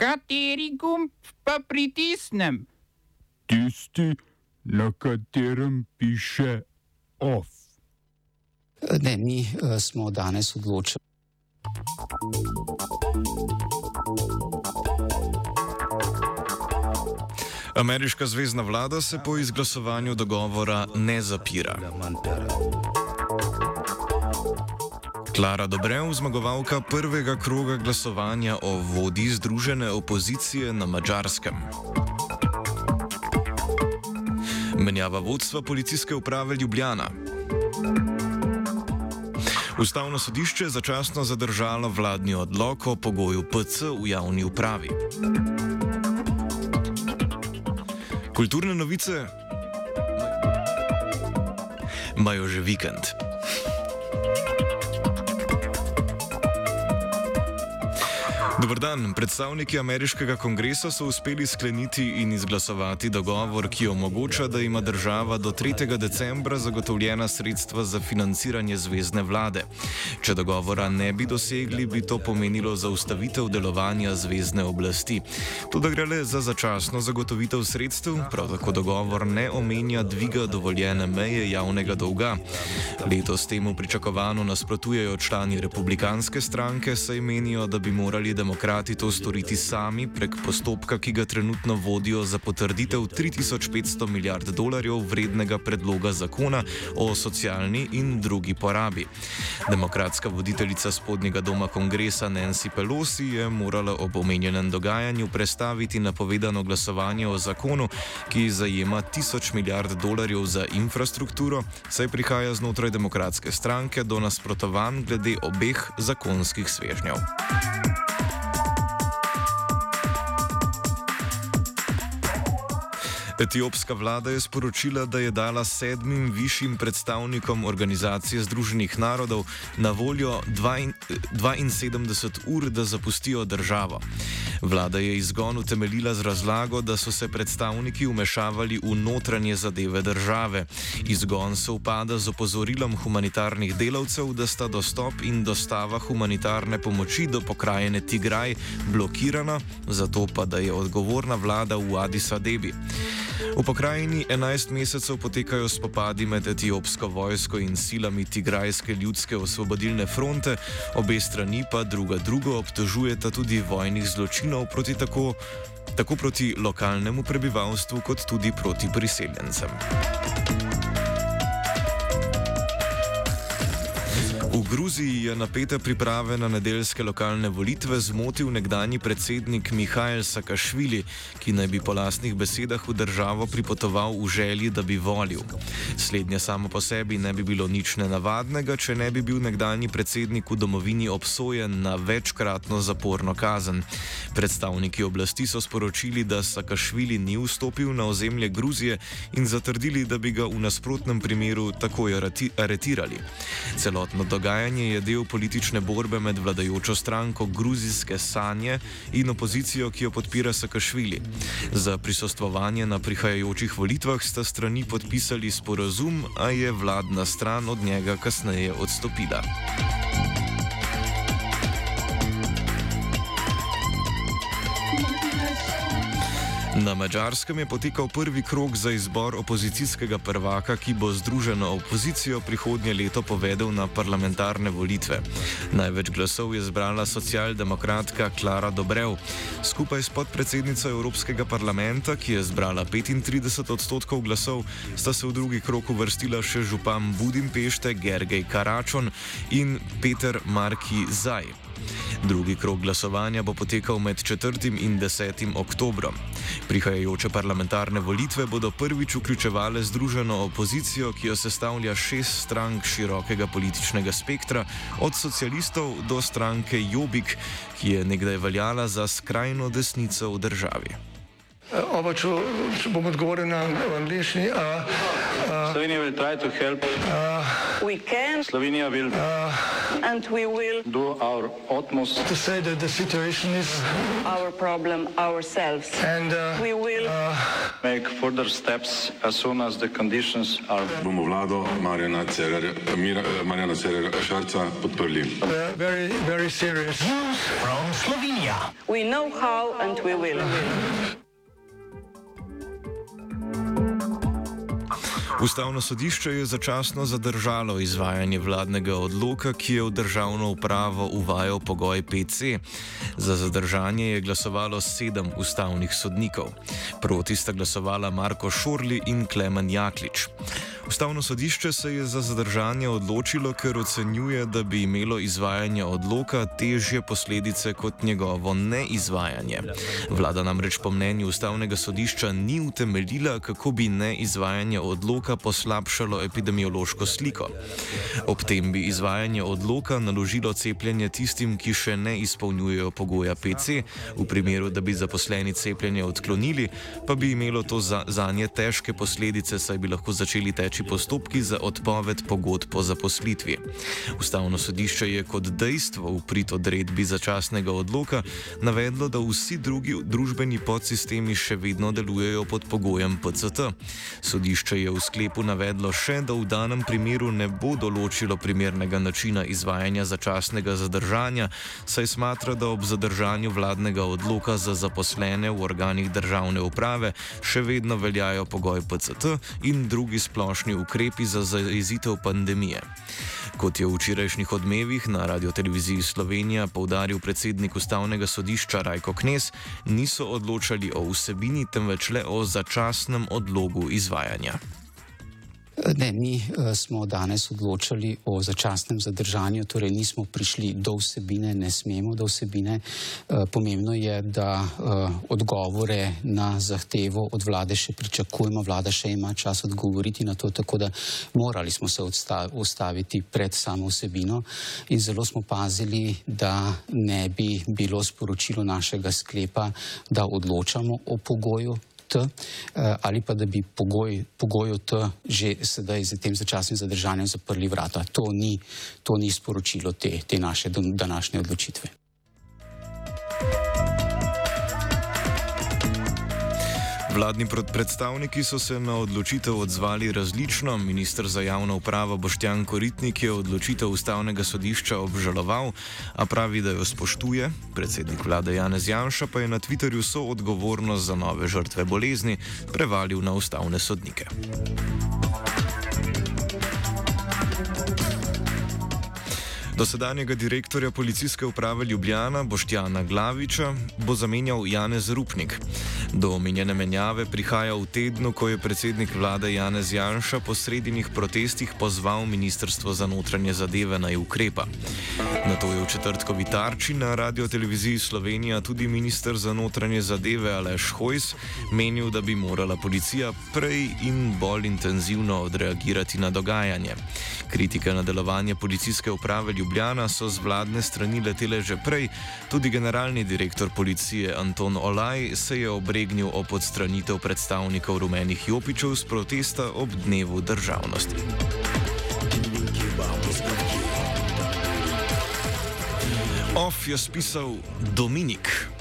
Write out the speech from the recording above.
Kateri gumb pa pritisnem? Tisti, na katerem piše OF. Ne, mi uh, smo danes odločili. Ameriška zvezdna vlada se po izglasovanju dogovora ne zapira. Klara Dobrev, zmagovalka prvega kroga glasovanja o vodi Združene opozicije na Mačarskem. Menjava vodstva policijske uprave Ljubljana. Ustavno sodišče je začasno zadržalo vladni odlog o pogoju PC v javni upravi. Kulturne novice imajo že vikend. Dobr dan. Predstavniki ameriškega kongresa so uspeli skleniti in izglasovati dogovor, ki omogoča, da ima država do 3. decembra zagotovljena sredstva za financiranje zvezdne vlade. Če dogovora ne bi dosegli, bi to pomenilo zaustavitev delovanja zvezdne oblasti. Tudi gre le za začasno zagotovitev sredstev, prav tako dogovor ne omenja dviga dovoljene meje javnega dolga. Letos temu pričakovano nasprotujejo člani republikanske stranke, saj menijo, da bi morali demokrati demokrati to storiti sami prek postopka, ki ga trenutno vodijo za potrditev 3500 milijard dolarjev vrednega predloga zakona o socialni in drugi porabi. Demokratska voditeljica spodnjega doma kongresa Nancy Pelosi je morala ob omenjenem dogajanju prestaviti napovedano glasovanje o zakonu, ki zajema 1000 milijard dolarjev za infrastrukturo, saj prihaja znotraj demokratske stranke do nasprotovanj glede obeh zakonskih svežnjev. Etiopska vlada je sporočila, da je dala sedmim višjim predstavnikom Organizacije Združenih narodov na voljo 72 ur, da zapustijo državo. Vlada je izgon utemeljila z razlago, da so se predstavniki umešavali v notranje zadeve države. Izgon se upada z opozorilom humanitarnih delavcev, da sta dostop in dostava humanitarne pomoči do pokrajine Tigraj blokirana, zato pa da je odgovorna vlada v Addis Abebi. V pokrajini 11 mesecev potekajo spopadi med etiopsko vojsko in silami Tigrajske ljudske osvobodilne fronte, obe strani pa druga drugo obtožujeta tudi vojnih zločinov proti tako, tako proti lokalnemu prebivalstvu, kot tudi proti priseljencem. Gruziji je napete priprave na nedeljske lokalne volitve zmotil nekdani predsednik Mihajl Sakašvili, ki naj bi po lastnih besedah v državo pripotoval v želji, da bi volil. Slednje samo po sebi ne bi bilo nič nenavadnega, če ne bi bil nekdani predsednik v domovini obsojen na večkratno zaporno kazen. Predstavniki oblasti so sporočili, da Sakašvili ni vstopil na ozemlje Gruzije in zatrdili, da bi ga v nasprotnem primeru takoj aretirali. Celotno dogajanje je del politične borbe med vladajočo stranko Gruzijske sanje in opozicijo, ki jo podpira Sakašvili. Za prisostvovanje na prihajajočih volitvah sta strani podpisali sporazum, a je vladna stran od njega kasneje odstopila. Na Mačarskem je potekal prvi krok za izbor opozicijskega prvaka, ki bo združeno opozicijo prihodnje leto povedal na parlamentarne volitve. Največ glasov je zbrala socialdemokratka Klara Dobrev. Skupaj s podpredsednico Evropskega parlamenta, ki je zbrala 35 odstotkov glasov, sta se v drugi krok uvrstila še župan Budimpešte Gergej Karačon in Peter Marki Zaj. Drugi krok glasovanja bo potekal med 4. in 10. oktobrom. Prihajajoče parlamentarne volitve bodo prvič vključevale združeno opozicijo, ki jo sestavlja šest strank širokega političnega spektra, od socialistov do stranke Jobik, ki je nekdaj veljala za skrajno desnico v državi. Oba, če, če bom odgovoril na angliški. Slovenia will try to help. We can Slovenia will and we will do our utmost To say that the situation is our problem ourselves. and uh, We will make further steps as soon as the conditions are. bomo vlado Marjana Cererja, Mira, Marjana Cererja Šarca podprli. uh, very, very serious. we know how and we will. Ustavno sodišče je začasno zadržalo izvajanje vladnega odloka, ki je v državno upravo uvajal pogoj PC. Za zadržanje je glasovalo sedem ustavnih sodnikov. Proti sta glasovala Marko Šorli in Klemen Jaklič. Ustavno sodišče se je za zadržanje odločilo, ker ocenjuje, da bi imelo izvajanje odloka težje posledice kot njegovo neizvajanje. Vlada namreč po mnenju ustavnega sodišča ni utemeljila, kako bi neizvajanje odloka poslabšalo epidemiološko sliko. Ob tem bi izvajanje odloka naložilo cepljenje tistim, ki še ne izpolnjujejo pogoja PC, v primeru, da bi zaposleni cepljenje odklonili, pa bi imelo to za, za nje težke posledice, saj bi lahko začeli teči postopki za odpoved pogodb po zaposlitvi. Ustavno sodišče je kot dejstvo v prid odredbi začasnega odloka navedlo, da vsi drugi družbeni podsistemi še vedno delujejo pod pogojem PCT. Sodišče je v sklepu navedlo še, da v danem primeru ne bo določilo primernega načina izvajanja začasnega zadržanja, saj smatra, da ob zadržanju vladnega odloka za zaposlene v organih državne uprave še vedno veljajo pogoj PCT in drugi splošni ukrepi za zajezitev pandemije. Kot je v včerajšnjih odmevih na radioteleviziji Slovenija povdaril predsednik ustavnega sodišča Rajko Knes, niso odločali o vsebini, temveč le o začasnem odlogu izvajanja. Ne, mi uh, smo danes odločali o začasnem zadržanju, torej nismo prišli do vsebine, ne smemo do vsebine. Uh, pomembno je, da uh, odgovore na zahtevo od vlade še pričakujemo, vlada še ima čas odgovoriti na to, tako da morali smo se ustaviti pred samo vsebino in zelo smo pazili, da ne bi bilo sporočilo našega sklepa, da odločamo o pogoju T, ali pa da bi pogoj, pogoju T že sedaj z tem začasnim zadržanjem zaprli vrata. To ni, to ni sporočilo te, te naše današnje odločitve. Vladni predstavniki so se na odločitev odzvali različno. Ministr za javno upravo Boštjan Koritnik je odločitev ustavnega sodišča obžaloval, a pravi, da jo spoštuje. Predsednik vlade Janez Janša pa je na Twitterju so odgovornost za nove žrtve bolezni prevalil na ustavne sodnike. Dosedanjega direktorja policijske uprave Ljubljana Boštjana Glaviča bo zamenjal Janez Rupnik. Do omenjene menjave prihaja v tednu, ko je predsednik vlade Janez Janša po sredinih protestih pozval Ministrstvo za notranje zadeve naj ukrepa. Na to je v četrtkovi tarči na radio televiziji Slovenija tudi ministr za notranje zadeve Aleš Hojs menil, da bi morala policija prej in bolj intenzivno odreagirati na dogajanje. Kritike na delovanje policijske uprave Ljubljana so z vladne strani letele že prej, tudi generalni direktor policije Anton Olaj se je obregnil o podstranitev predstavnikov rumenih jopičev z protesta ob dnevu državnosti. Off je spisal Dominik.